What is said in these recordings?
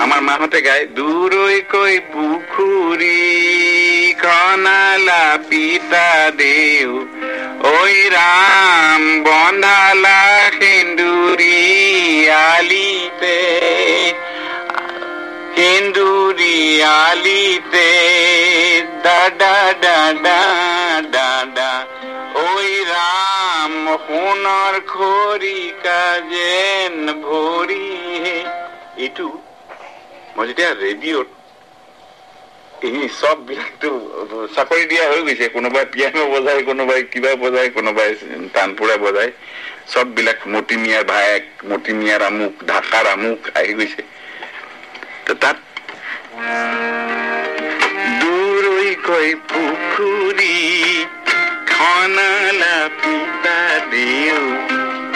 আমাৰ মাহঁতে গায় দূৰৈকৈ পুখুৰী খনালা পিতা দেউ ঐ ৰাম বন্ধালা সেন্দুৰী আলিতে সেন্দুৰী আলিতে দাদা দাদা দাদা ঐ ৰাম সোণৰ খৰিকা যেন ভৰি এইটো মই যেতিয়া ৰেডিঅ'ত এই চব বিলাকতো চাকৰি দিয়া হৈ গৈছে। কোনোবাই পিয়ানো বজায় কোনোবাই কিবা বজায় কোনোবাই তানপুৰা বজায়। চব বিলাক মতিমিয়াৰ ভায়েক মতিমিয়াৰ আমুক ঢাকাৰ আমুক আহি গৈছে। তাত দূৰৈকৈ পুখুৰী খনালা পিতা দেউ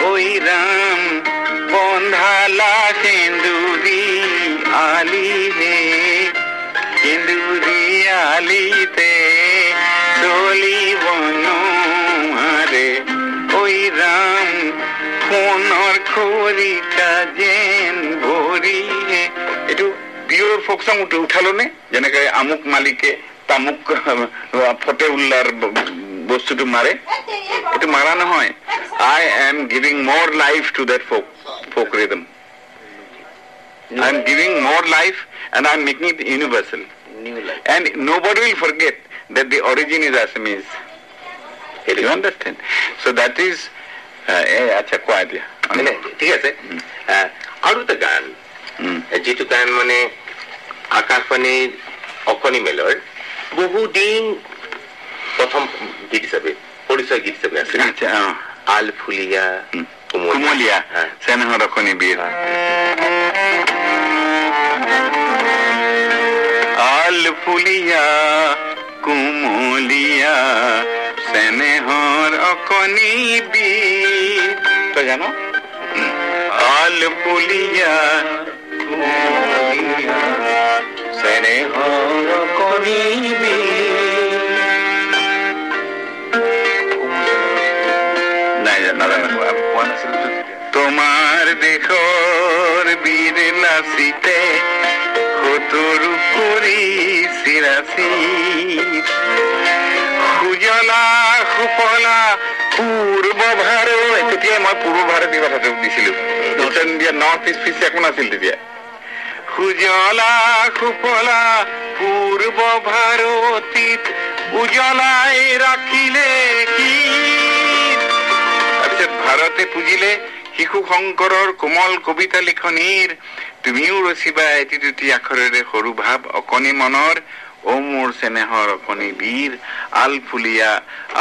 ঐ ৰাম আলিতে চলিব নোৱাৰে ঐ ৰাম সোণৰ খৰিকা যেন ভৰিহে এইটো পিয়ৰ ফক চং উঠালো নে, যেনেকে আমুক মালিকে তামুক ফতে উল্লাৰ বস্তুটো মাৰে এইটো মাৰা নহয় আই এম গিভিং মোৰ life to that folk folk rhythm I am giving মোৰ life and I am making it universal and nobody will forget that the origin is Assamese you understand so' that is আচ্ছা কোৱা এতিয়া ঠিক আছে? আৰু এটা গান যিটো গান মানে আকাশবাণীৰ অকণি মেলৰ বহুদিন প্ৰথম গীত হিচাপে পৰিচয় গীত হিচাপে আছে। আল ফুলিয়া কুমলীয়া চেনেহৰ অকণি বীৰ আল ফুলিয়া কুমলীয়া চেনেহৰ অকণি বীৰ তই জানো আল ফুলিয়া কুমলীয়া চেনেহৰ অকণি নাই নাজানো পোৱা নাছিলো তোমাৰ দেশৰ বীৰ নাচিতে সতৰু কৰি চিৰাচি সুজলা সুফলা পূৰ্ব ভাৰত তেতিয়াই মই পূৰ্ব ভাৰতীয় কথাটো দিছিলো। নৰ্থ ইণ্ডিয়া নৰ্থ ইষ্ট ফিচ একো নাছিল তেতিয়া সুজলা সুফলা পূৰ্ব ভাৰতীত উজলাই ৰাখিলে কি? তাৰপিছত ভাৰতে পুজিলে শিশু শংকৰৰ কোমল কবিতা লিখনিৰ তুমিও ৰচিবা এটি দুটি আখৰেৰে সৰু ভাৱ অকণি মনৰ অ মোৰ চেনেহৰ অকণি বীৰ আল ফুলিয়া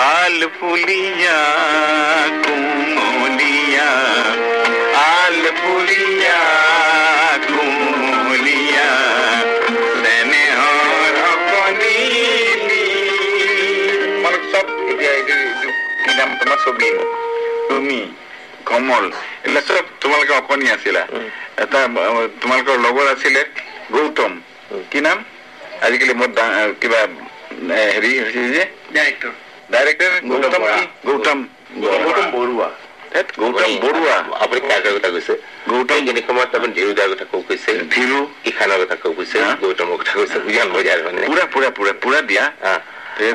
আল ফুলিয়া কুমলীয়া আল ফুলিয়া কুমলীয়া চেনেহৰ অকণি বীৰ। চব এতিয়া এইটো এইটো কি নাম তোমাৰ ছবি? কমল। এইবিলাক চব তোমালোকে অকণি আছিলা। এটা তোমালোকৰ লগৰ আছিলে গৌতম। কি নাম? আজিকালি মোৰ কিবা হেৰি হৈছে যে? Director director Gautam Gautam Gautam. Barua. Gautam Baruah. আপুনি কাৰ কাৰ কথা কৈছে? গৌতম এইখিনি সময়ত আপুনি ধীৰুদাৰ কথা কব কৈছে। ধীৰু। ঈশানৰ কথা কব কৈছে হা? গৌতমৰ কথা কৈছে উজান বজাৰ মানে। পুৰা পুৰা পুৰা পুৰা দিয়া। হা। এই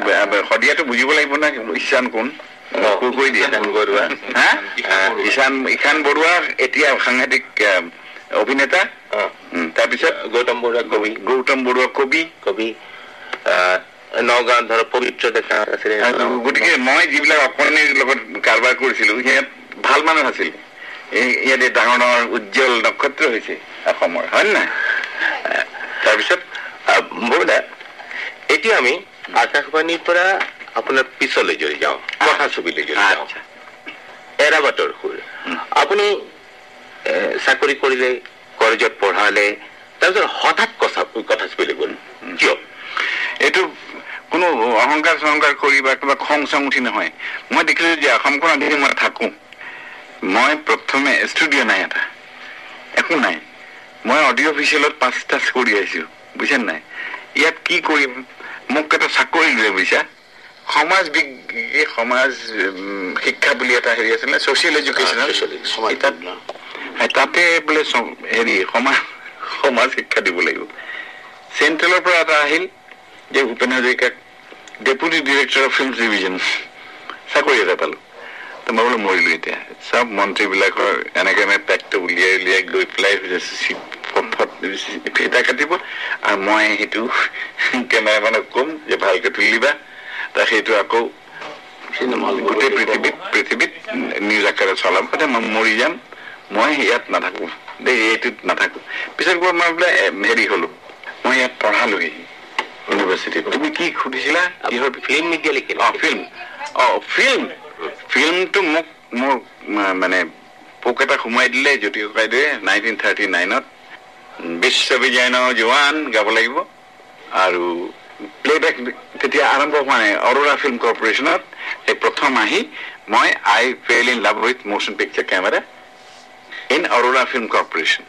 শদিয়াটো বুজিব লাগিব না ঈশান কোন? দিয়া। ঈশান ঈশান বৰুৱা। এতিয়া সাংঘাতিক অভিনেতা। তাৰপিছত? গৌতম বৰুৱা কবি। গৌতম বৰুৱা কবি। কবি। নগাঁৱত ধৰক পবিত্ৰ ডেকা আছিলে। গতিকে মই যিবিলাক অকণিৰ লগত কাৰবাৰ কৰিছিলো সিহঁত ভাল মানুহ আছিল। ইয়াতে ডাঙৰ ডাঙৰ উজ্জ্বল নক্ষত্ৰ হৈছে অসমৰ হয় নে নাই তাৰপিছত বৰুদা এতিয়া আমি আকাশবাণীৰ পৰা আপোনাৰ পিছলৈ যদি যাওঁ কথা ছবিলৈ যদি যাওঁ। এৰাবাটৰ সুৰ। আপুনি চাকৰি কৰিলে কলেজত পঢ়ালে তাৰপিছত হঠাৎ কথা কথা ছবিলৈ গ'ল। কিয়? এইটো কোনো অহংকাৰ চহংকাৰ কৰি বা কিবা খং চং উঠি নহয়। মই দেখিলো যে অসমখনত যদি মই থাকো। মই প্ৰথমে ষ্টুডিঅ' নাই এটা। একো নাই। মই অডিঅ' অফিচিয়েলত পাঁচটা কৰি আহিছো। বুজিছা নাই? ইয়াত কি কৰিম? মোক এটা চাকৰি দিলে বুজিছা? সমাজ বিজ্ঞ সমাজ শিক্ষা বুলি এটা হেৰি আছিলে ছচিয়েল এডুকেশ্যনেল সমাজ তাতে বোলে হেৰি সমাজ সমাজ শিক্ষা দিব লাগিব। চেণ্ট্ৰেলৰ পৰা এটা আহিল যে ভূপেন হাজৰিকাক deputy director of film division চাকৰি এটা পালো। তো মই বোলো মৰিলো এতিয়া। চব মন্ত্ৰীবিলাকৰ এনেকে মানে পেকটো উলিয়াই উলিয়াই গৈ পেলাই ফিটা কাটিব। আৰু মই সেইটো কেমেৰামেনক ক'ম যে ভালকে তুলিবা। তাক সেইটো আকৌ গোটেই পৃথিৱীত পৃথিৱীত নিউজ আকাৰে চলাব মই মৰি যাম মই ইয়াত নাথাকো দেই এইটোত নাথাকো পিছত গৈ মই বোলে হেৰি হলো মই ইয়াত পঢ়ালোহি ইউনিভাৰ্চিটিত তুমি কি সুধিছিলা কিহৰ ফিল্ম মিডিয়া অ ফিল্ম অ ফিল্ম ফিল্মটো মোক মোৰ মানে পোক এটা সোমাই দিলে জ্যোতি ককাইদেৱে নাইনটিন থাৰ্টি নাইনত বিশ্ববিজয়নৰ জোৱান গাব লাগিব আৰু প্লেবেক তেতিয়া আৰম্ভ হোৱা নাই। অৰোৰা ফিল্ম কৰ্পৰেশ্যনত এই প্ৰথম আহি মই I fell in love with motion picture camera in Aurora film corporation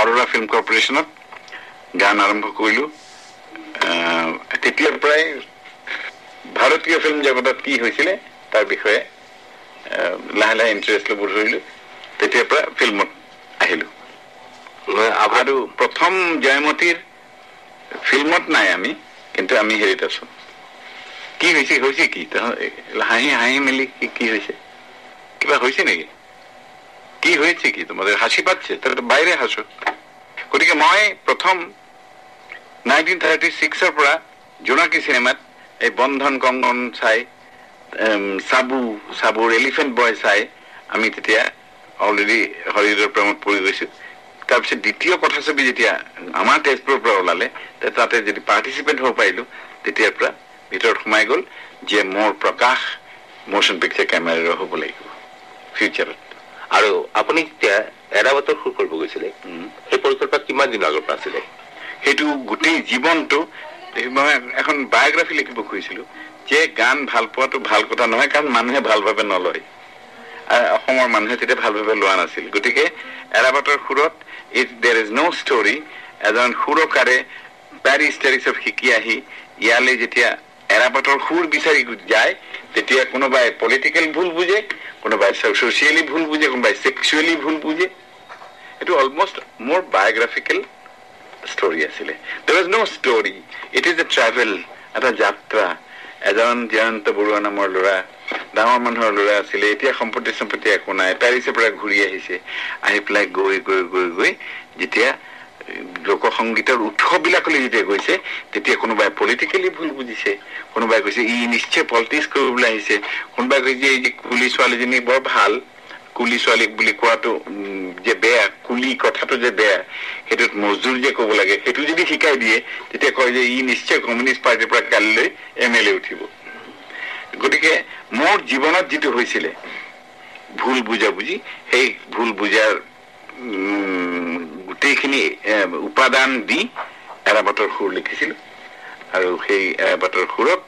Aurora film কৰ্পৰেশ্যনত গান আৰম্ভ কৰিলো। তেতিয়াৰ পৰাই ভাৰতীয় ফিল্ম জগতত কি হৈছিলে তাৰ বিষয়ে লাহে লাহে ইণ্টাৰেষ্ট ল'ব ধৰিলো। তেতিয়াৰ পৰা ফিল্মত আহিলো। আৰু প্ৰথম জয়মতীৰ ফিল্মত নাই আমি। কিন্তু আমি হেৰিত আছো। কি হৈছে হৈছে কি? হাঁহি হাঁহি মেলি কি হৈছে? কিবা হৈছে নেকি? কি হয়েছে কি? হাসি পাচ্ছে তাহলে বাইরে হাসো গতিকে মই প্ৰথম নাইনটিন থাৰ্টি ছিক্সৰ পৰা জোনাকী চিনেমাত এই বন্ধন কংগন চাই চাবু চাবুৰ এলিফেণ্ট বয় চাই আমি তেতিয়া অলৰেডি হৰিহৰ প্ৰেমত পৰি গৈছো। তাৰপিছত দ্বিতীয় কথা ছবি যেতিয়া আমাৰ তেজপুৰৰ পৰা ওলালে তাতে যদি পাৰ্টিচিপেট হ'ব পাৰিলো তেতিয়াৰ পৰা ভিতৰত সোমাই গ'ল যে মোৰ প্ৰকাশ মোশ্যন পিকচাৰ কেমেৰাৰ হ'ব লাগিব ফিউচাৰত আৰু আপুনি যেতিয়া এৰাবতৰ সুৰ কৰিব গৈছিলে সেই পৰিকল্পনা কিমান দিনৰ আগৰ পৰা আছিলে? সেইটো গোটেই জীৱনটো মই এখন বায়'গ্ৰাফী লিখিব খুজিছিলো যে গান ভাল পোৱাটো ভাল কথা নহয় কাৰণ মানুহে ভালভাৱে নলয়। অসমৰ মানুহে তেতিয়া ভালভাৱে লোৱা নাছিল। গতিকে এৰাবাটৰ সুৰত ইফ দেৰ ইজ ন' ষ্টৰী এজন সুৰকাৰে পেৰিছ টেৰিছত শিকি আহি ইয়ালৈ যেতিয়া এৰাবাটৰ সুৰ বিচাৰি যায় তেতিয়া কোনোবাই পলিটিকেল ভুল বুজে কোনোবাই ছচিয়েলি ভুল বুজে কোনোবাই ছেক্সুৱেলি ভুল বুজে। এইটো অলমষ্ট মোৰ বায়'গ্ৰাফিকেল ষ্টৰী আছিলে। There is no' story it is a travel এটা যাত্ৰা। এজন জয়ন্ত বৰুৱা নামৰ ল'ৰা ডাঙৰ মানুহৰ ল'ৰা আছিলে এতিয়া সম্পত্তি সম্পত্তি একো নাই। পেৰিছৰ পৰা ঘূৰি আহিছে। আহি পেলাই গৈ গৈ গৈ গৈ যেতিয়া লোকসংগীতৰ উৎসৱবিলাকলৈ যেতিয়া গৈছে তেতিয়া কোনোবাই পলিটিকেলি ভুল বুজিছে কোনোবাই কৈছে ই নিশ্চয় পলিটিক্স কৰিবলৈ আহিছে। কোনোবাই কৈছে এই যে কুলি ছোৱালীজনী বৰ ভাল কুলি ছোৱালীক বুলি কোৱাটো যে বেয়া কুলি কথাটো যে বেয়া সেইটোত মজদুৰ যে ক'ব লাগে সেইটো যদি শিকাই দিয়ে তেতিয়া কয় যে ই নিশ্চয় কমিউনিষ্ট পাৰ্টীৰ পৰা কালিলৈ এম এল এ উঠিব। গতিকে মোৰ জীৱনত যিটো হৈছিলে ভুল বুজাবুজি সেই ভুল বুজাৰ গোটেইখিনি উপাদান দি এৰাবাটৰ সুৰ লিখিছিলো। আৰু সেই এৰাবাটৰ সুৰক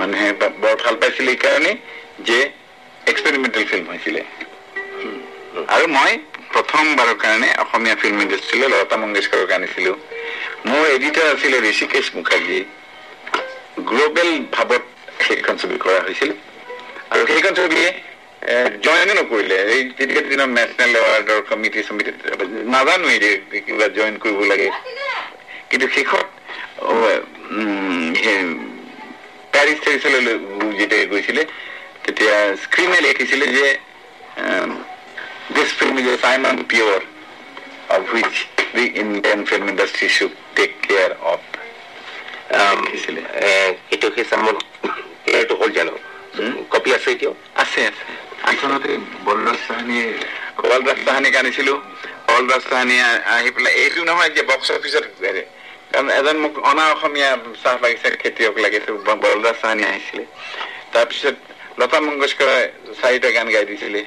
মানুহে বৰ ভাল পাইছিলে এইকাৰণে যে এক্সপেৰিমেণ্টেল ফিল্ম হৈছিলে। আৰু মই প্ৰথমবাৰৰ কাৰণে অসমীয়া ফিল্ম ইণ্ডাষ্ট্ৰীলৈ লতা মংগেশকাৰক আনিছিলো মোৰ এডিটাৰ আছিলে ঋষিকেশ মুখাৰ্জী। গ্ল'বেল ভাৱত সেইখন ছবি কৰা হৈছিল আৰু সেইখন ছবিয়ে জইনো নকৰিলে। এই তেতিয়া দিনৰ নেশ্যনেল এৱাৰ্ডৰ কমিটি চমিটি নাজানোৱেই যে কিবা জইন কৰিব লাগে। কিন্তু শেষত পেৰিছ টেৰিছলৈ যেতিয়া গৈছিলে তেতিয়া স্ক্ৰীণে লিখিছিলে যে this film is a sign on pier of which the Indian film industry should take care of এইটো সেই চামত এইটো হ'ল জানো কপি আছে এতিয়াও আছে আছে আচলতে বলৰাজ চাহানীয়ে বলৰাজ চাহানীক আনিছিলো বলৰাজ চাহানী আহি পেলাই এইটো নহয় যে বক্স অফিচত কাৰণ এজন মোক অনা অসমীয়া চাহ বাগিচাৰ খেতিয়ক লাগিছিল বলৰাজ চাহানী আহিছিলে তাৰপিছত লতা মংগেশকৰে চাৰিটা গান গাই দিছিলে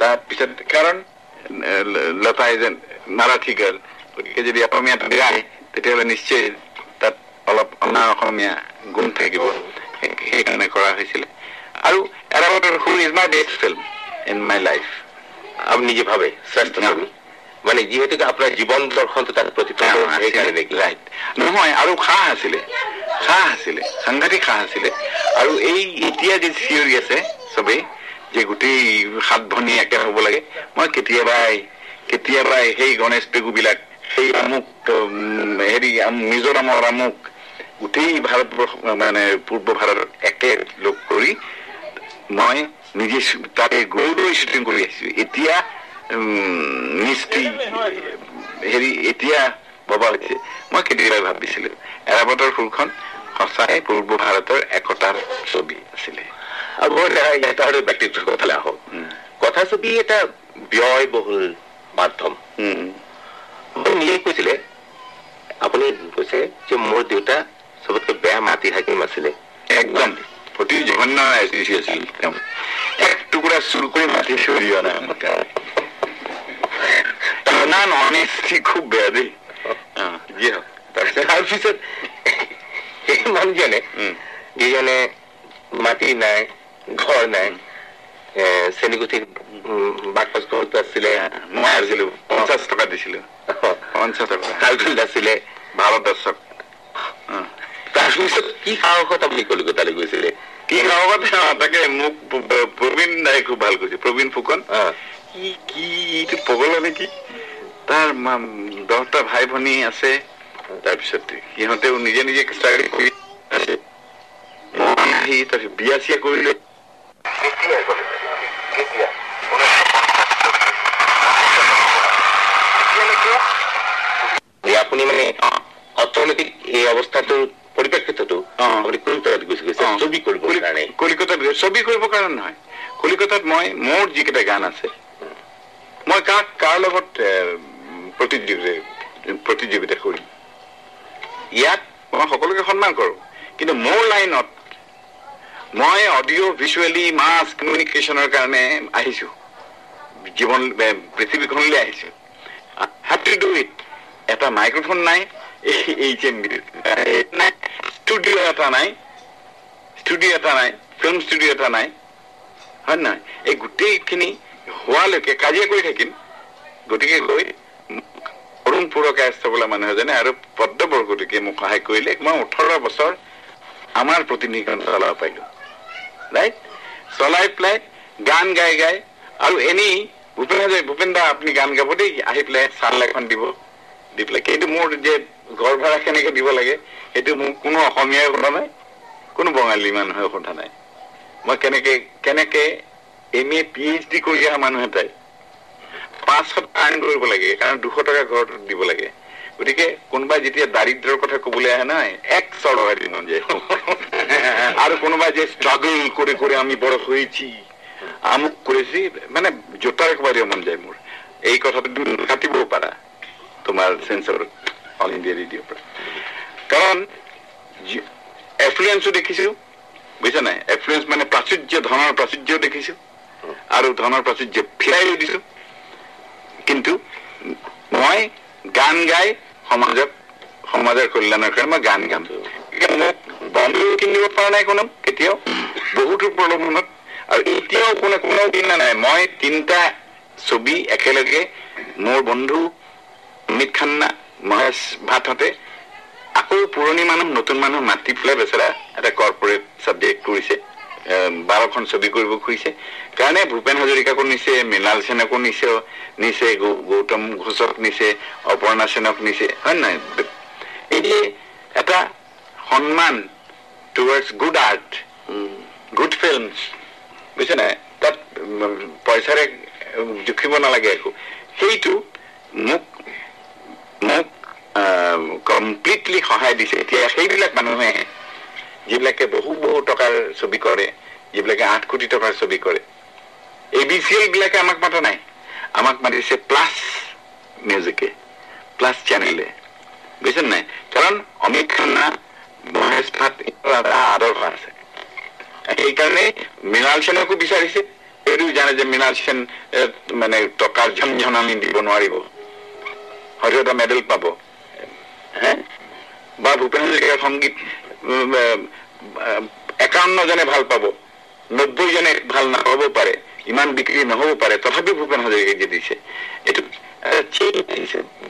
তাৰপিছত কাৰণ লতা এজন মাৰাঠী গাৰ্ল গতিকে যদি অসমীয়াত গায় তেতিয়াহ'লে নিশ্চয় তাত অলপ অনা অসমীয়া গুণ থাকিব সেইকাৰণে কৰা হৈছিলে আৰু এৰাবাটৰ সুৰ is my best film in my life আপুনি নিজে ভাবে শ্ৰেষ্ঠ ছবি মানে যিহেতুকে আপোনাৰ জীৱন দৰ্শনটো তাত ৰাইট নহয় আৰু সাহ আছিলে সাহ আছিলে সাংঘাতিক সাহ আছিলে আৰু এই এতিয়া যে চিঞৰি আছে চবেই যে গোটেই সাত ভনী একে হ'ব লাগে মই কেতিয়াবাই কেতিয়াবাই সেই গণেশ পেগুবিলাক সেই আমুক হেৰি আম- মিজোৰামৰ আমুক গোটেই ভাৰতবৰ্ষ মানে পূৰ্ব ভাৰতত একে লগ কৰি মই নিজে তাতে গৈ গৈ শ্বুটিং কৰি আহিছো এতিয়া মিস্ত্ৰী হেৰি এতিয়া ভবা হৈছে। মই কেতিয়াবাই ভাবিছিলো এৰাবতৰ ফুলখন সঁচাই পূৰ্ব ভাৰতৰ একতাৰ ছবি আছিলে। আৰু ব্যক্তিত্বৰ কথালৈ আহোঁ উম। কথাছবি এটা ব্যয়বহুল মাধ্যম। নিজে কৈছিলে আপুনি কৈছে যে মোৰ দেউতা চবতকৈ বেয়া মাটি হাকিম আছিলে। একদম। অতি জঘন্য এজেঞ্চি আছিল তেওঁ এক টুকুৰা চুৰ কৰি মাটি চুৰি অনা আমাৰ কাৰণে ইমান অনেষ্টি খুব বেয়া দেই। অ, যি হওক তাৰপিছত তাৰপিছত সেই মানুহজনে উম, যিজনে মাটি নাই ঘৰ নাই এ, চেনীগুঠিৰ বাকচ ঘৰত আছিলে। মই আছিলো পঞ্চাছ টকা দিছিলো। পঞ্চাছ টকা। কালফিল্ড আছিলে। ভাৰত দৰ্শক অ। তাৰপিছত কি সাহসত আপুনি কলিকতালৈ গৈছিলে কি লগত তাকে মোক প্ৰবীণ দাই খুব ভাল কৈছে প্ৰবীণ ফুকন। কি এইটো পগলা নেকি? তাৰ মা- দহটা ভাই ভনী আছে। তাৰপিছত সিহঁতেও নিজে নিজে ষ্ট্ৰাগল কৰি আছে। আহি তাৰপিছত বিয়া চিয়া কৰিলে যে আপুনি মানে অৰ্থনৈতিক এই অৱস্থাটোৰ পৰিপ্ৰেক্ষিততো অ। আপুনি কলিকতাত গুচি গৈছে অ। ছবি কৰিবৰ কলি- কাৰণে কলিকতাত ছবি কৰিবৰ কাৰণে নহয়। কলিকতাত মই মোৰ যিকেইটা গান আছে মই কাক কাৰ লগত প্ৰতিযোগিতা কৰিম? ইয়াত মই সকলোকে সন্মান কৰো। কিন্তু মোৰ লাইনত মই অডিঅ' ভিজুৱেলি মাছ কমিউনিকেশ্যনৰ কাৰণে আহিছো। জীৱন পৃথিৱীখনলৈ আহিছো। হেভ টু ডু ইট এটা মাইক্ৰফোন নাই এই- এই যে নাই। ষ্টুডিঅ' এটা নাই। ষ্টুডিঅ' এটা নাই। ফিল্ম ষ্টুডিঅ' এটা নাই। হয় নহয়? এই গোটেইখিনি হোৱালৈকে কাজিয়া কৰি থাকিম। গতিকে গৈ অৰুণ পুৰকায়স্থ বোলা মানুহ এজনে আৰু পদ্ম বৰগতিকে মোক সহায় কৰিলে। মই ওঠৰ বছৰ আমাৰ প্ৰতিনিধিখন চলাব পাৰিলো। ৰাইট চলাই পেলাই গান গাই গাই আৰু এনেই ভূপেন হাজৰি ভূপেন দা আপুনি গান গাব দেই। আহি পেলাই চাল এখন দিব। দি পেলাই কিন্তু মোৰ যে ঘৰ ভাড়া কেনেকে দিব লাগে সেইটো মোক কোনো অসমীয়াই সোধা নাই কোনো বঙালী মানুহে সোধা নাই। মই কেনেকে কেনেকে M A P H D কৰি অহা মানুহ এটাই পাঁচশো আৰ্ণ কৰিব লাগে কাৰণ দুশ টকা ঘৰত দিব লাগে। গতিকে কোনোবাই যেতিয়া দাৰিদ্ৰৰ কথা কবলৈ আহে নহয় এক চৰ হয় দিন যে আৰু কোনোবাই যে ষ্ট্ৰাগল কৰি কৰি আমি বড় হয়েছি আমুক করেছি মানে জোতার একবারে মন যায় মোর এই কথাটা তুমি কাটিবও পারা তোমার সেন্সর অল ইন্ডিয়া রেডিঅ'ৰ পৰা। কাৰণ এফ্লুৱেঞ্চো দেখিছো বুজিছা নাই? এফ্লুৱেঞ্চ মানে প্ৰাচুৰ্য ধনৰ প্ৰাচুৰ্যও দেখিছো। আৰু ধনৰ প্ৰাচুৰ্য ফিৰাইও দিছো। কিন্তু মই গান গাই সমাজক সমাজৰ কল্যাণৰ কাৰণে মই গান গাম। মোক বন্ধু কিনিব পৰা নাই কোনো কেতিয়াও। বহুতো প্ৰলোভনত। আৰু এতিয়াও কোনো কোনেও কিনা নাই। মই তিনিটা ছবি একেলগে মোৰ বন্ধু অমিত খান্না মহেশ ভাটহঁতে আকৌ পুৰণি মানুহ নতুন মানুহ মাতি পেলাই বেচেৰা এটা কৰ্পৰেট ছাবজেক্ট কৰিছে। বাৰখন ছবি কৰিব খুজিছে। কাৰণে ভূপেন হাজৰিকাকো নিছে মৃণাল সেনকো নিছে নিছে গৌতম ঘোষক নিছে অপৰ্ণা সেনক নিছে হয় নে নহয়? এই এটা সন্মান towards good art good films বুজিছে নাই তাত পইচাৰে জুখিব নালাগে একো। সেইটো মোক মোক কমপ্লিটলি সহায় দিছে। এতিয়া সেইবিলাক মানুহে, যিবিলাকে বহু বহু টকাৰ ছবি কৰে, যিবিলাকে আঠ কোটি টকাৰ ছবি কৰে, এ বি চি এল বিলাকে আমাক মাতা নাই। আমাক মাতিছে প্লাছ মিউজিকে প্লাছ চেনেলে বুজিছে নাই? কাৰণ অমিত খান্না, মহেশ ভাট এটা আদৰ্শ আছে। সেইকাৰণে মৃণাল সেনকো বিচাৰিছে। এইটো জানে যে মৃণাল সেন মানে টকাৰ ঝনঝনানি দিব নোৱাৰিব। হয়তো এটা মেডেল পাব? বা ভূপেন হাজৰিকাৰ সংগীত উম, আহ, একাৱন্ন জনে ভাল পাব নব্বৈ জনে ভাল নাপাব পাৰে ইমান বিক্ৰী নহব পাৰে তথাপিও ভূপেন হাজৰিকাই যে দিছে। এইটো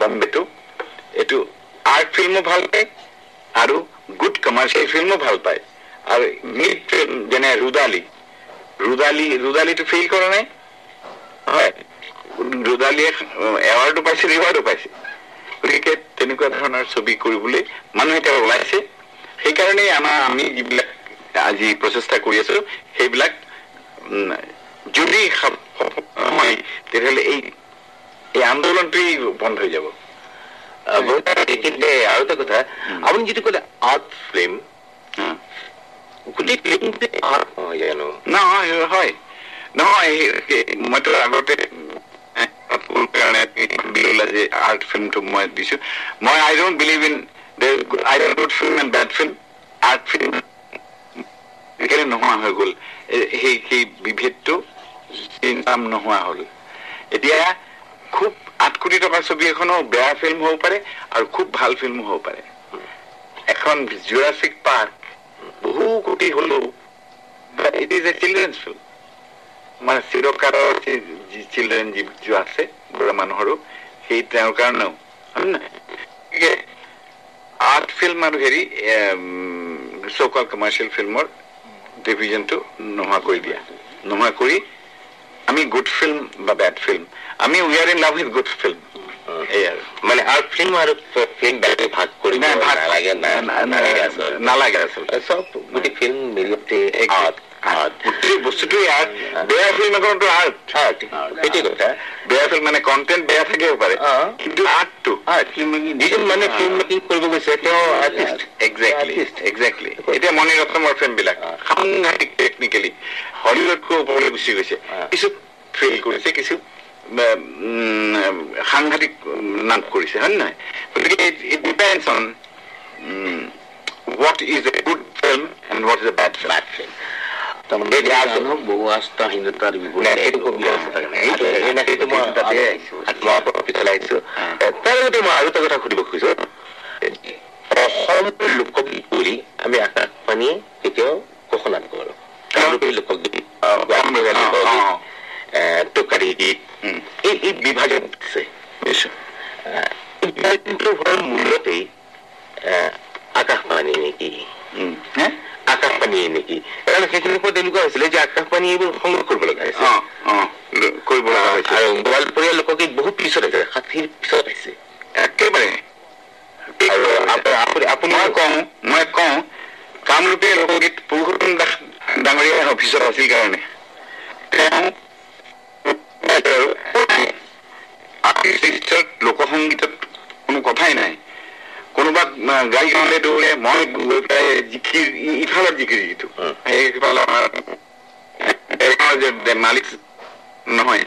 বম্বেটো। এইটো আৰ্ট ফিল্মো ভাল পায় আৰু গুড কমাৰ্চিয়েল ফিল্মো ভাল পায়। আৰু মিড ফিল্ম যেনে ৰুদালি। ৰুদালি ৰুদালিটো ফেইল কৰা নাই? হয়। ৰুদালিয়ে এৱাৰ্ডো পাইছে ৰিৱাৰ্ডো পাইছে তেনেকুৱা ধৰণৰ ছবি কৰিবলৈ মানুহ এতিয়া ওলাইছে। সেইকাৰণেই আমাৰ আমি যিবিলাক আজি প্ৰচেষ্টা কৰি আছো সেইবিলাক যদি নহয় তেতিয়াহ'লে এই এই আন্দোলনটোৱেই বন্ধ হৈ যাব। এইখিনিতে আৰু এটা কথা আপুনি যিটো ক'লে আৰ্ট ফিল্ম। গোটেই ফিল্মটোৱে আৰ্ট নহয় জানো। নহয় হয়। নহয় মইতো আগতে মোৰ কাৰণে যে আৰ্ট ফিল্মটো মই দিছো মই I don't believe in I don't good film and bad film art film কেলে নোহোৱা হৈ গ'ল সেই সেই বিভেদটো চিন্তাম নোহোৱা হ'ল এতিয়া খুব আঠ কোটি টকাৰ ছবি এখনো বেয়া ফিল্ম হ'ব পাৰে আৰু খুব ভাল ফিল্মো হ'ব পাৰে এখন জুৰাছিক পাৰ্ক বহু কোটি হ'লেও it is a children's film মানে চিৰকালৰ চিলড্ৰেন যি আছে। বুঢ়া মানুহৰো সেই তেওঁৰ কাৰণেও। হয় নাই গতিকে আৰ্ট ফিল্ম আৰু হেৰি চৌকাল কমাৰ্চিয়েল ফিল্মৰ ডিভিজনটো নোহোৱা কৰি দিয়া। নোহোৱা কৰি আমি গুড ফিল্ম বা বেড ফিল্ম আমি we are in love with good film মানে আৰ্ট ফিল্ম আৰু ফিল্ম বেলেগ ভাগ ভাগ- নালাগে নালাগে আচলতে। চব গোটেই ফিল্ম আৰ্ট আৰ্ট গোটেই বস্তুটোৱে আৰ্ট বেয়া ফিল্ম এখনতো আৰ্ট আৰ্ট সেইটোৱে কথা। বেয়া ফিল্ম মানে কণ্টেন্ট বেয়া থাকিব পাৰে। অ। কিন্তু আৰ্টটো আৰ্ট ফিল্ম যিজন মানে ফিল্ম মেকিং কৰিব গৈছে তেওঁ আৰ্টিষ্ট একজেক্টলি একজেক্টলি এতিয়া মণি ৰত্নমৰ ফিল্ম বিলাক অ। সাংঘাতিক টেকনিকেলি হলিউডকৈ ওপৰলৈ গুচি গৈছে। অ। কিছু ফেইল কৰিছে কিছু উম, সাংঘাতিক উম, নাম কৰিছে হয় নে নহয়? গতিকে it depends on what is a good film and what is a bad film তাৰ লগতে মই আৰু এটা কথা সুধিব খুজিছো অসমৰ লোকগীত বুলি আমি আকাশবাণী কেতিয়াও ঘোষণা নকৰোঁ লোকগীত টোকাৰী গীত এই বিভাজন আছে মূলতেই আকাশবাণী নেকি হে? আকাশবাণীয়ে নেকি কাৰণ সেইখিনি সময়ত তেনেকুৱা হৈছিলে যে আকাশবাণী এইবোৰ সংগ্ৰহ কৰিব লগা হৈছে কৰিব লগা হৈছে আৰু গোৱালপৰীয়া লোকগীত বহুত পিছত আছে ষাঠিৰ পিছত আহিছে একেবাৰে আৰু আপ- আপুনি- আপুনি মই কওঁ মই কওঁ কামৰূপীয়া লোকগীত পুৰুষোত্তম দাস ডাঙৰীয়া অফিচত আছিল কাৰণে তেওঁ আৰ্টিষ্ট লোকসংগীতত কোনো কথাই নাই কোনোবা গাই গাওঁতে দৌৰে মই গৈ পেলাই জিকিৰ ই- ইফালৰ জিকিৰ যিটো। সেইফালে আমাৰ মালিক নহয়।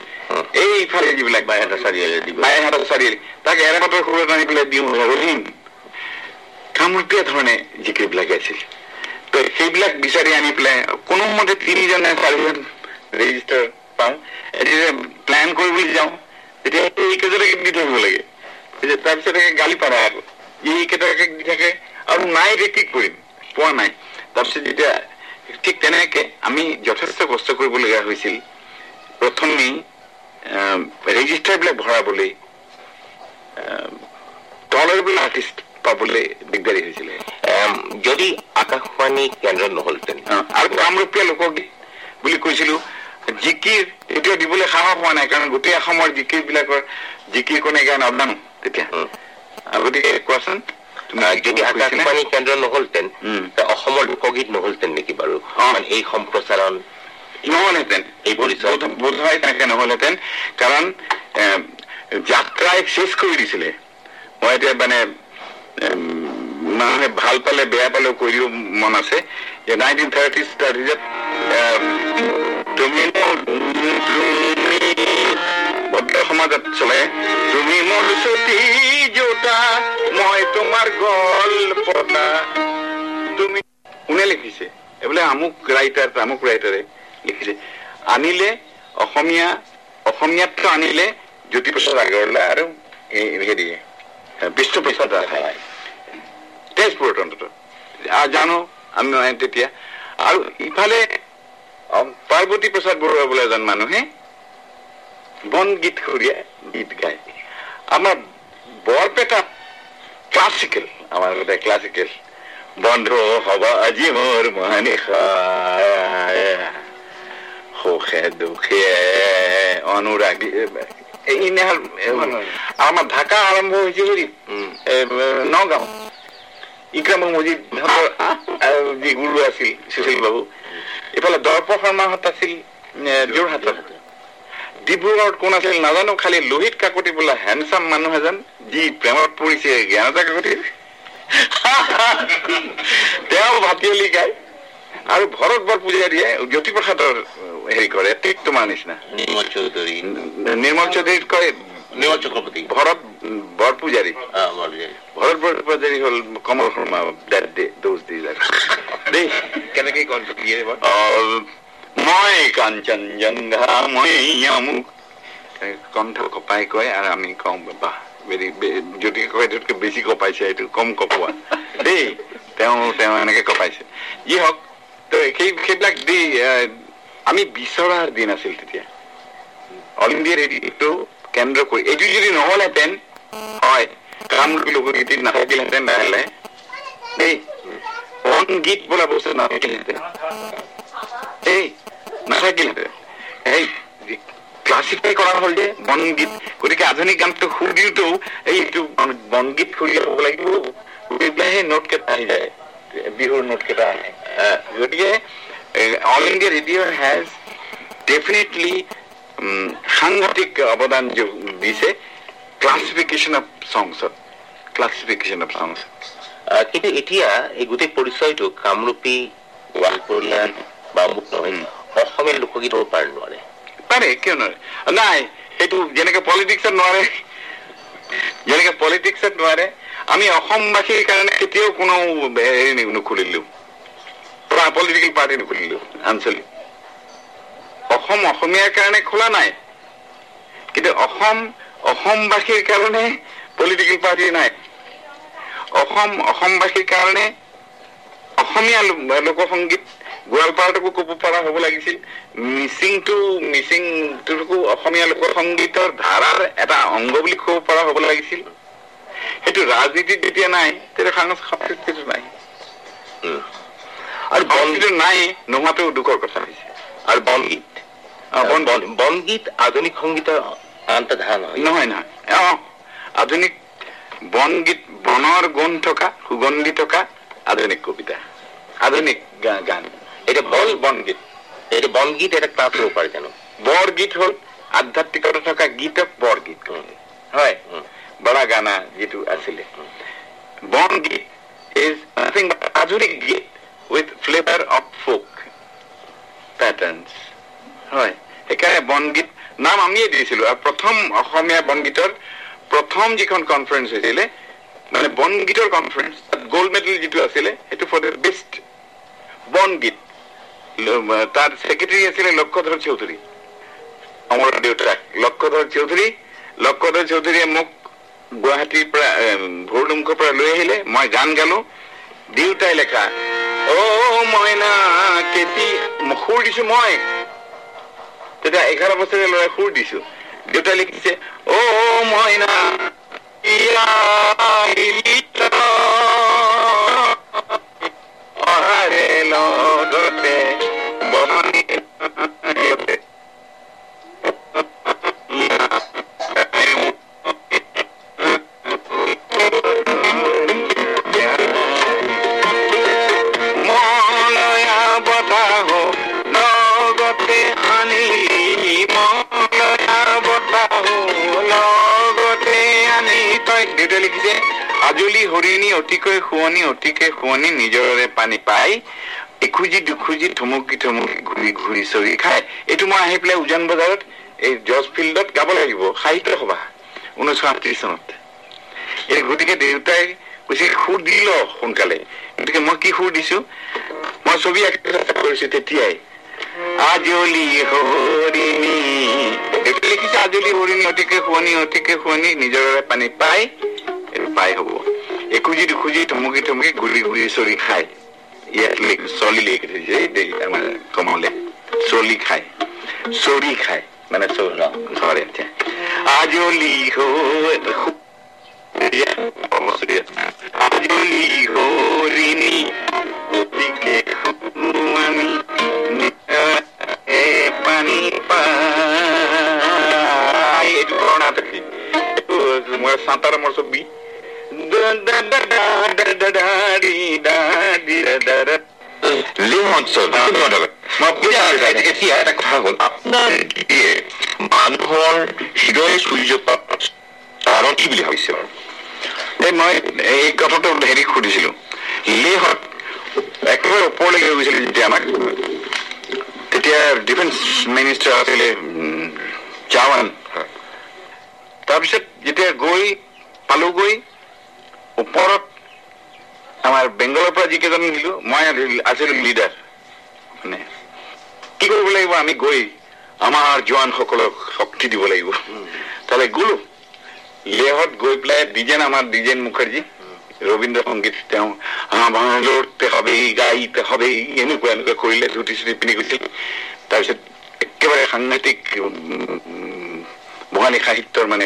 এই ইফালে যিবিলাক বাইহাটা চাৰিআলি বাইহাটৰ চাৰিআলি তাক এৰেপাতৰ সুৰত আনি পেলাই দিওঁ ৰহিম। কামৰূপীয়া ধৰণে জিকিৰবিলাক গাইছিল। তো সেইবিলাক বিচাৰি আনি পেলাই কোনোমতে তিনিজনে চাৰিজন ৰেজিষ্টাৰ পাওঁ। এতিয়া প্লেন কৰিবলৈ যাওঁ তেতিয়া এইকেইজনকে দি থব লাগে। তাৰপিছত গালি পাৰা আৰু। এইকেইটাকে দি থাকে আৰু নাই এতিয়া কি কৰিম পোৱা নাই। তাৰপিছত যেতিয়া ঠিক তেনেকে আমি যথেষ্ট কষ্ট কৰিবলগীয়া হৈছিল। প্ৰথমেই ৰেজিষ্টাৰবিলাক ভৰাবলৈ টলাৰেবল আৰ্টিষ্ট পাবলৈ দিগদাৰী হৈছিলে। যদি আকাশবাণী কেন্দ্ৰ নহলহেঁতেন আৰু কামৰূপীয়া লোকগীত বুলি কৈছিলো জিকিৰ এতিয়া দিবলৈ সাহস হোৱা নাই কাৰণ গোটেই অসমৰ জিকিৰ বিলাকৰ জিকিৰ কোনে গান নাজানো তেতিয়া। গতিকে কোৱাচোন? যদি? আকাশবাণী কেন্দ্ৰ নহলহেঁতেন অসমৰ লোকগীত নহলহেঁতেন নেকি বাৰু? এই সম্প্ৰচাৰণ নহলহেঁতেন। এই পৰিচয়। বোধ- বোধহয় তেনেকে নহলহেঁতেন। কাৰণ যাত্ৰাই শেষ কৰি দিছিলে। মই এতিয়া মানে মানুহে ভাল পালে বেয়া পালেও কৈ দিব মন আছে। যে নাইনটিন থাৰ্টি থাৰ্টিজত তুমি মোৰ- তুমি ভদ্ৰ সমাজত চলে তুমি মোৰ চুটি জোতা মই তোমাৰ গল্পতা তুমি কোনে লিখিছে? এইবোলে আমুক ৰাইটাৰ তামুক ৰাইটাৰে লিখিছে। আনিলে অসমীয়া অসমীয়াতটো আনিলে জ্যোতিপ্ৰসাদ আগৰৱালা আৰু হেৰি বিষ্ণুপ্ৰসাদ তেজপুৰত অন্তত জানো আমি তেতিয়া। আৰু ইফালে পাৰ্বতী প্ৰসাদ বৰুৱা বোলে এজন মানুহে বনগীত সুৰীয়া গীত গায়। আমাৰ বৰপেটা ক্লাছিকেল আমাৰ গোটে ক্লাছিকেল বন্ধু হব আজি মোৰ মহানিশা সুখে দুখে অনুৰাগী এই ইনেহাল আমাৰ ঢাকা আৰম্ভ হৈছে। এ, নগাঁও। ইক্ৰাম মজিদ যি গুৰু আছিল সুশীল বাবু। এইফালে দৰ্প শৰ্মাহঁত আছিল যোৰহাটত। ডিব্ৰুগড়ত কোন আছিল নাজানো খালি লোহিত কাকতি বোলা হেণ্ডচাম মানুহ এজন যি প্ৰেমত পৰিছে জ্ঞানতা কাকতিৰ। তেওঁ ভাতিয়লি গায় আৰু ভৰত বৰ পূজাৰীয়ে জ্যোতিপ্ৰসাদৰ হেৰি কৰে ঠিক তোমাৰ নিচিনা। নিৰ্মল চৌধুৰী নিৰ্মল চৌধুৰীত কয় নিৰ্মল চক্ৰৱৰ্তী। ভৰত বৰ পূজাৰী। ভৰত বৰ পূজাৰী হ'ল Kamal Sharma that day those days they কেনেকে বৰ অ, মই কাঞ্চন জংঘা মই আমুক এই কণ্ঠ কপাই কয় আৰু আমি কওঁ বাহ যদি কয় এইটোতকৈ বেছি কপাইছে এইটো কম কপোৱা দেই তেওঁ তেওঁ এনেকে কপাইছে যি হওক তো সেই সেইবিলাক দি আমি বিচৰাৰ দিন আছিল তেতিয়া অল ইণ্ডিয়া ৰেডিঅ'টো কেন্দ্ৰ কৰি এইটো যদি নহ'লহেঁতেন হয় কামৰূপী লোকগীত নাথাকিলহেঁতেন লাহে লাহে দেই সংগীত বোলা বস্তু নাথাকিলহেঁতেন নাথাকিলহেঁতেন এই ক্লাছিফাই কৰা হ'ল যে বনগীত গতিকে আধুনিক গানটো সুৰ দিওঁতেও এইটো বন- বনগীত সুৰ হ'ব লাগিব। সেই নোট কেইটা আহি যায়। বিহুৰ নোট কেইটা আহে গতিকে all India radio' has definitely সাংঘাতিক অৱদান দিছে ক্লাছিফিকেশ্যন অফ সংছত ক্লাছিফিকেশ্যন অফ আহ, কিন্তু এতিয়া এই গোটেই পৰিচয়টো কামৰূপী গোৱালপৰীয়া বা অমুক নহয় অসমীয়া লোকগীত হ'ব পাৰে নোৱাৰে পাৰে কিয় নোৱাৰে? নাই সেইটো যেনেকে পলিটিক্সত নোৱাৰে যেনেকে পলিটিক্সত নোৱাৰে আমি অসমবাসীৰ কাৰণে কেতিয়াও কোনো হেৰি নুখুলিলো। পলিটিকেল পাৰ্টি নুখুলিলো আঞ্চলিক। অসম অসমীয়াৰ কাৰণে খোলা নাই। কিন্তু অসম অসমবাসীৰ কাৰণে পলিটিকেল পাৰ্টি নাই। অসম অসমবাসীৰ কাৰণে অসমীয়া লোকসংগীত গোৱালপাৰাটোকো ক'ব পৰা হ'ব লাগিছিল। মিচিংটো মিচিংটোকো অসমীয়া লোকসংগীতৰ ধাৰাৰ এটা অংগ বুলি ক'ব পৰা হ'ব লাগিছিল। সেইটো ৰাজনীতিত যেতিয়া নাই তেতিয়া সংস্কৃতিটো নাই। আৰু বন সংস্কৃতিটো নাই নোহোৱাটো দুখৰ কথা হৈছে। আৰু বনগীত বনগীত আধুনিক সংগীতৰ আন এটা নহয়। নহয় অ আধুনিক বনগীত বনৰ গুণ থকা সুগন্ধি থকা আধুনিক কবিতা। আধুনিক গান। বল বন বনগীত এতিয়া বনগীত এটা ক্লাছ হ'ব পাৰে জানো? বৰগীত হ'ল আধ্যাত্মিকতা থকা গীতক বৰগীত। হয়। বৰা গানা যিটো আছিলে। বনগীত ইজ নাথিং আধুনিক গীত with flavour of folk patterns হয়। সেইকাৰণে বনগীত নাম আমিয়ে দিছিলো। আৰু প্ৰথম অসমীয়া বনগীতৰ প্ৰথম যিখন কনফাৰেন্স হৈছিলে মানে বনগীতৰ কনফাৰেন্স গ'ল্ড মেডেল যিটো আছিলে সেইটো ফৰ দ্য বেষ্ট বনগীত ল- তাৰ ছেক্ৰেটাৰী আছিলে লক্ষধৰ চৌধুৰী অমৰ দেউতাক লক্ষধৰ চৌধুৰী লক্ষধৰ চৌধুৰীয়ে মোক গুৱাহাটীৰ পৰা ভৰলুমুখৰ পৰা লৈ আহিলে মই গান গালো। দেউতাই লেখা অ মইনা কেতি সুৰ দিছো মই। তেতিয়া এঘাৰ বছৰীয়া ল'ৰাই সুৰ দিছো। দেউতাই লিখিছে অ মইনা অহাৰে লগতে লিখিছে আজলি হৰিণী অতিকৈ শুৱনি অতিকৈ শুৱনি নিজৰৰে পানী পাই। এখোজি দুখোজি থুমুকি থুমুকি ঘূৰি ঘূৰি চৰি খাই এইটো মই আহি পেলাই উজান বজাৰত এই জজ ফিল্ডত গাব লাগিব সাহিত্য সভা ঊনৈছশ আঠত্ৰিশ চনত। এই গতিকে দেউতাই কৈছে সুৰ দি ল সোনকালে। গতিকে মই কি সুৰ দিছো? মই ছবি কৰিছো তেতিয়াই। আজলি হৰিণী। দেউতাই লিখিছে আজলি হৰিণী অতিকে শুৱনি অতিকে শুৱনি নিজৰে পানী পাই এইটো পাই হব। এখোজি দুখোজি থমকি থমকি ঘূৰি ঘূৰি চৰি খাই ইয়াত লিখ চলি লিখি থৈছে এই দেই আমাৰ কমলে চলি খাই চৰি খাই মানে চৰা ধৰে এতিয়া আজলি হৈ আজলি হৰিণী অতিকে শুৱনি নিজৰে পানী পাই এইটো বৰ থাকি মই চাঁতাৰ মোৰ ছবি লিং অঞ্চল এতিয়া এটা কথা হ'ল আপোনাৰ গীতিয়ে মানুহৰ হৃদয় চুই যোৱা কাৰণ কি বুলি ভাবিছে বাৰু এই মই এই কথাটো হেৰি সুধিছিলো লেহত একেবাৰে ওপৰলৈকে হৈ গৈছিলে তেতিয়া ডিফেন্স মিনিষ্টাৰ আছিলে চাৱান তাৰপিছত যেতিয়া গৈ পালোগৈ ওপৰত আমাৰ বেংগলৰ পৰা যিকেইজন আহিলো মই আছিলো লিডাৰ মানে কি কৰিব লাগিব? আমি গৈ আমাৰ জোৱানসকলক শক্তি দিব লাগিব। তালৈ গলো। লেহত গৈ পেলাই ডিজেন আমাৰ ডিজেন মুখাৰ্জী ৰবীন্দ্ৰ সংগীত তেওঁ আমাৰ হবেই গাইতে হবেই এনেকুৱা এনেকুৱা কৰিলে ধুতি চুটি পিন্ধি গৈছিল। তাৰপিছত একেবাৰে সাংঘাতিক বঙালী সাহিত্যৰ মানে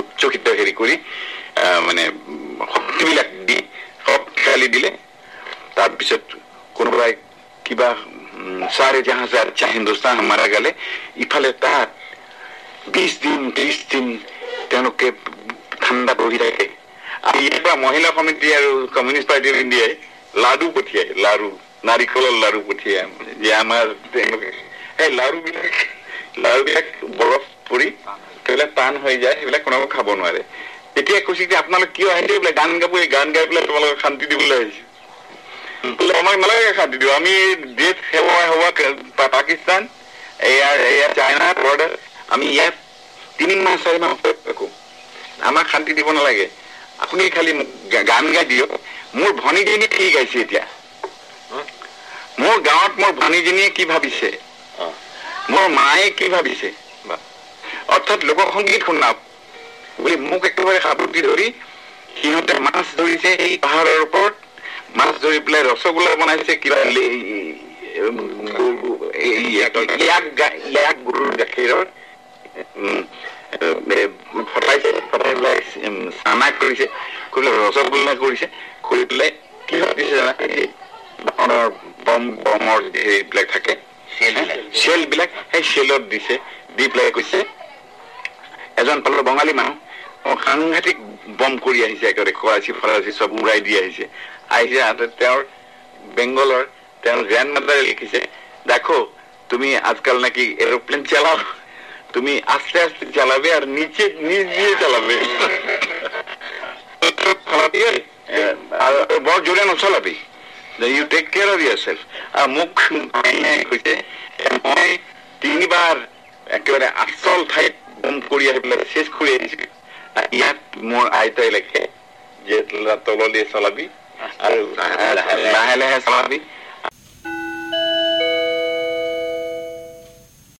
উচ্চকিত হেৰি কৰি মানে শক্তিবিলাক শক্তিশালী দিলে তাৰপিছত কোনোবাই কিবা চাৰে জাহাজ আচ্ছা হিন্দুস্তান মাৰা গালে ইফালে তাত বিশ দিন ত্ৰিশ দিন তেওঁলোকে ঠাণ্ডা বহি থাকে আৰু ইয়াৰ পৰা মহিলা সমিতি আৰু কমিউনিষ্ট পাৰ্টি অফ ইণ্ডিয়াই লাডু পঠিয়াই লাৰু নাৰিকলৰ লাৰু পঠিয়াই যে আমাৰ তেওঁলোকে এই লাৰু বিলাক লাৰু বিলাক বৰফ পৰি সেইবিলাক টান হৈ যায় সেইবিলাক কোনেও খাব নোৱাৰে তেতিয়া কৈছে যে আপোনালোক কিয় আহিছে বোলে গান গাব এই গান গাই পেলাই তোমালোকক শান্তি দিবলৈ আহিছে। বোলে আমাক নালাগে শান্তি দিব। আমি দেশ সেৱা হোৱা পাকিস্তান এয়া এয়া চাইনা বৰ্ডাৰ আমি ইয়াত তিনি মাহ চাৰি মাহ থাকো। আমাক শান্তি দিব নালাগে। আপুনি খালি গান গাই দিয়ক। মোৰ ভনীজনীয়ে কি গাইছে এতিয়া? মোৰ গাঁৱত মোৰ ভনীজনীয়ে কি ভাবিছে? মোৰ মায়ে কি ভাবিছে? অৰ্থাৎ লোকসংগীত শুনাওক বুলি মোক একেবাৰে সাৱটি ধৰি সিহঁতে মাছ ধৰিছে এই পাহাৰৰ ওপৰত। মাছ ধৰি পেলাই ৰসগোল্লা বনাইছে কিবা ইয়াক গৰুৰ গাখীৰৰ ফটাইছে ফটাই পেলাই চানা কৰিছে কৰি পেলাই ৰসগোল্লা কৰিছে কৰি পেলাই কিহত দিছে জানা বম বমৰ হেৰিবিলাক থাকে চেল বিলাক। সেই চেলত দিছে দি পেলাই কৈছে এজন পালো বঙালী মানুহ সাংঘাতিক বম কৰি আহিছে একেবাৰে, খৰাচি ফৰাচী চব উৰাই দি আহিছে। আহিছে তেওঁৰ বেংগলৰ, তেওঁৰ গ্ৰেণ্ড মাদাৰে লিখিছে, দেখো, তুমি আজকাল নাকি এরোপ্লেন চালাও। তুমি আস্তে আস্তে চালাবে আর নিচে, নিচ দিয়ে চালাবে। আর বৰ জোৰে নচলাবি। You take care of yourself আৰু মোক মায়ে কৈছে মই তিনিবাৰ একেবাৰে আচল ঠাইত বম কৰি আহি পেলাই চেচ কৰি আহিছো। আৰু ইয়াত মোৰ আইতাই লেখে যে তললৈ চলাবি আৰু লাহে লাহে চলাবি।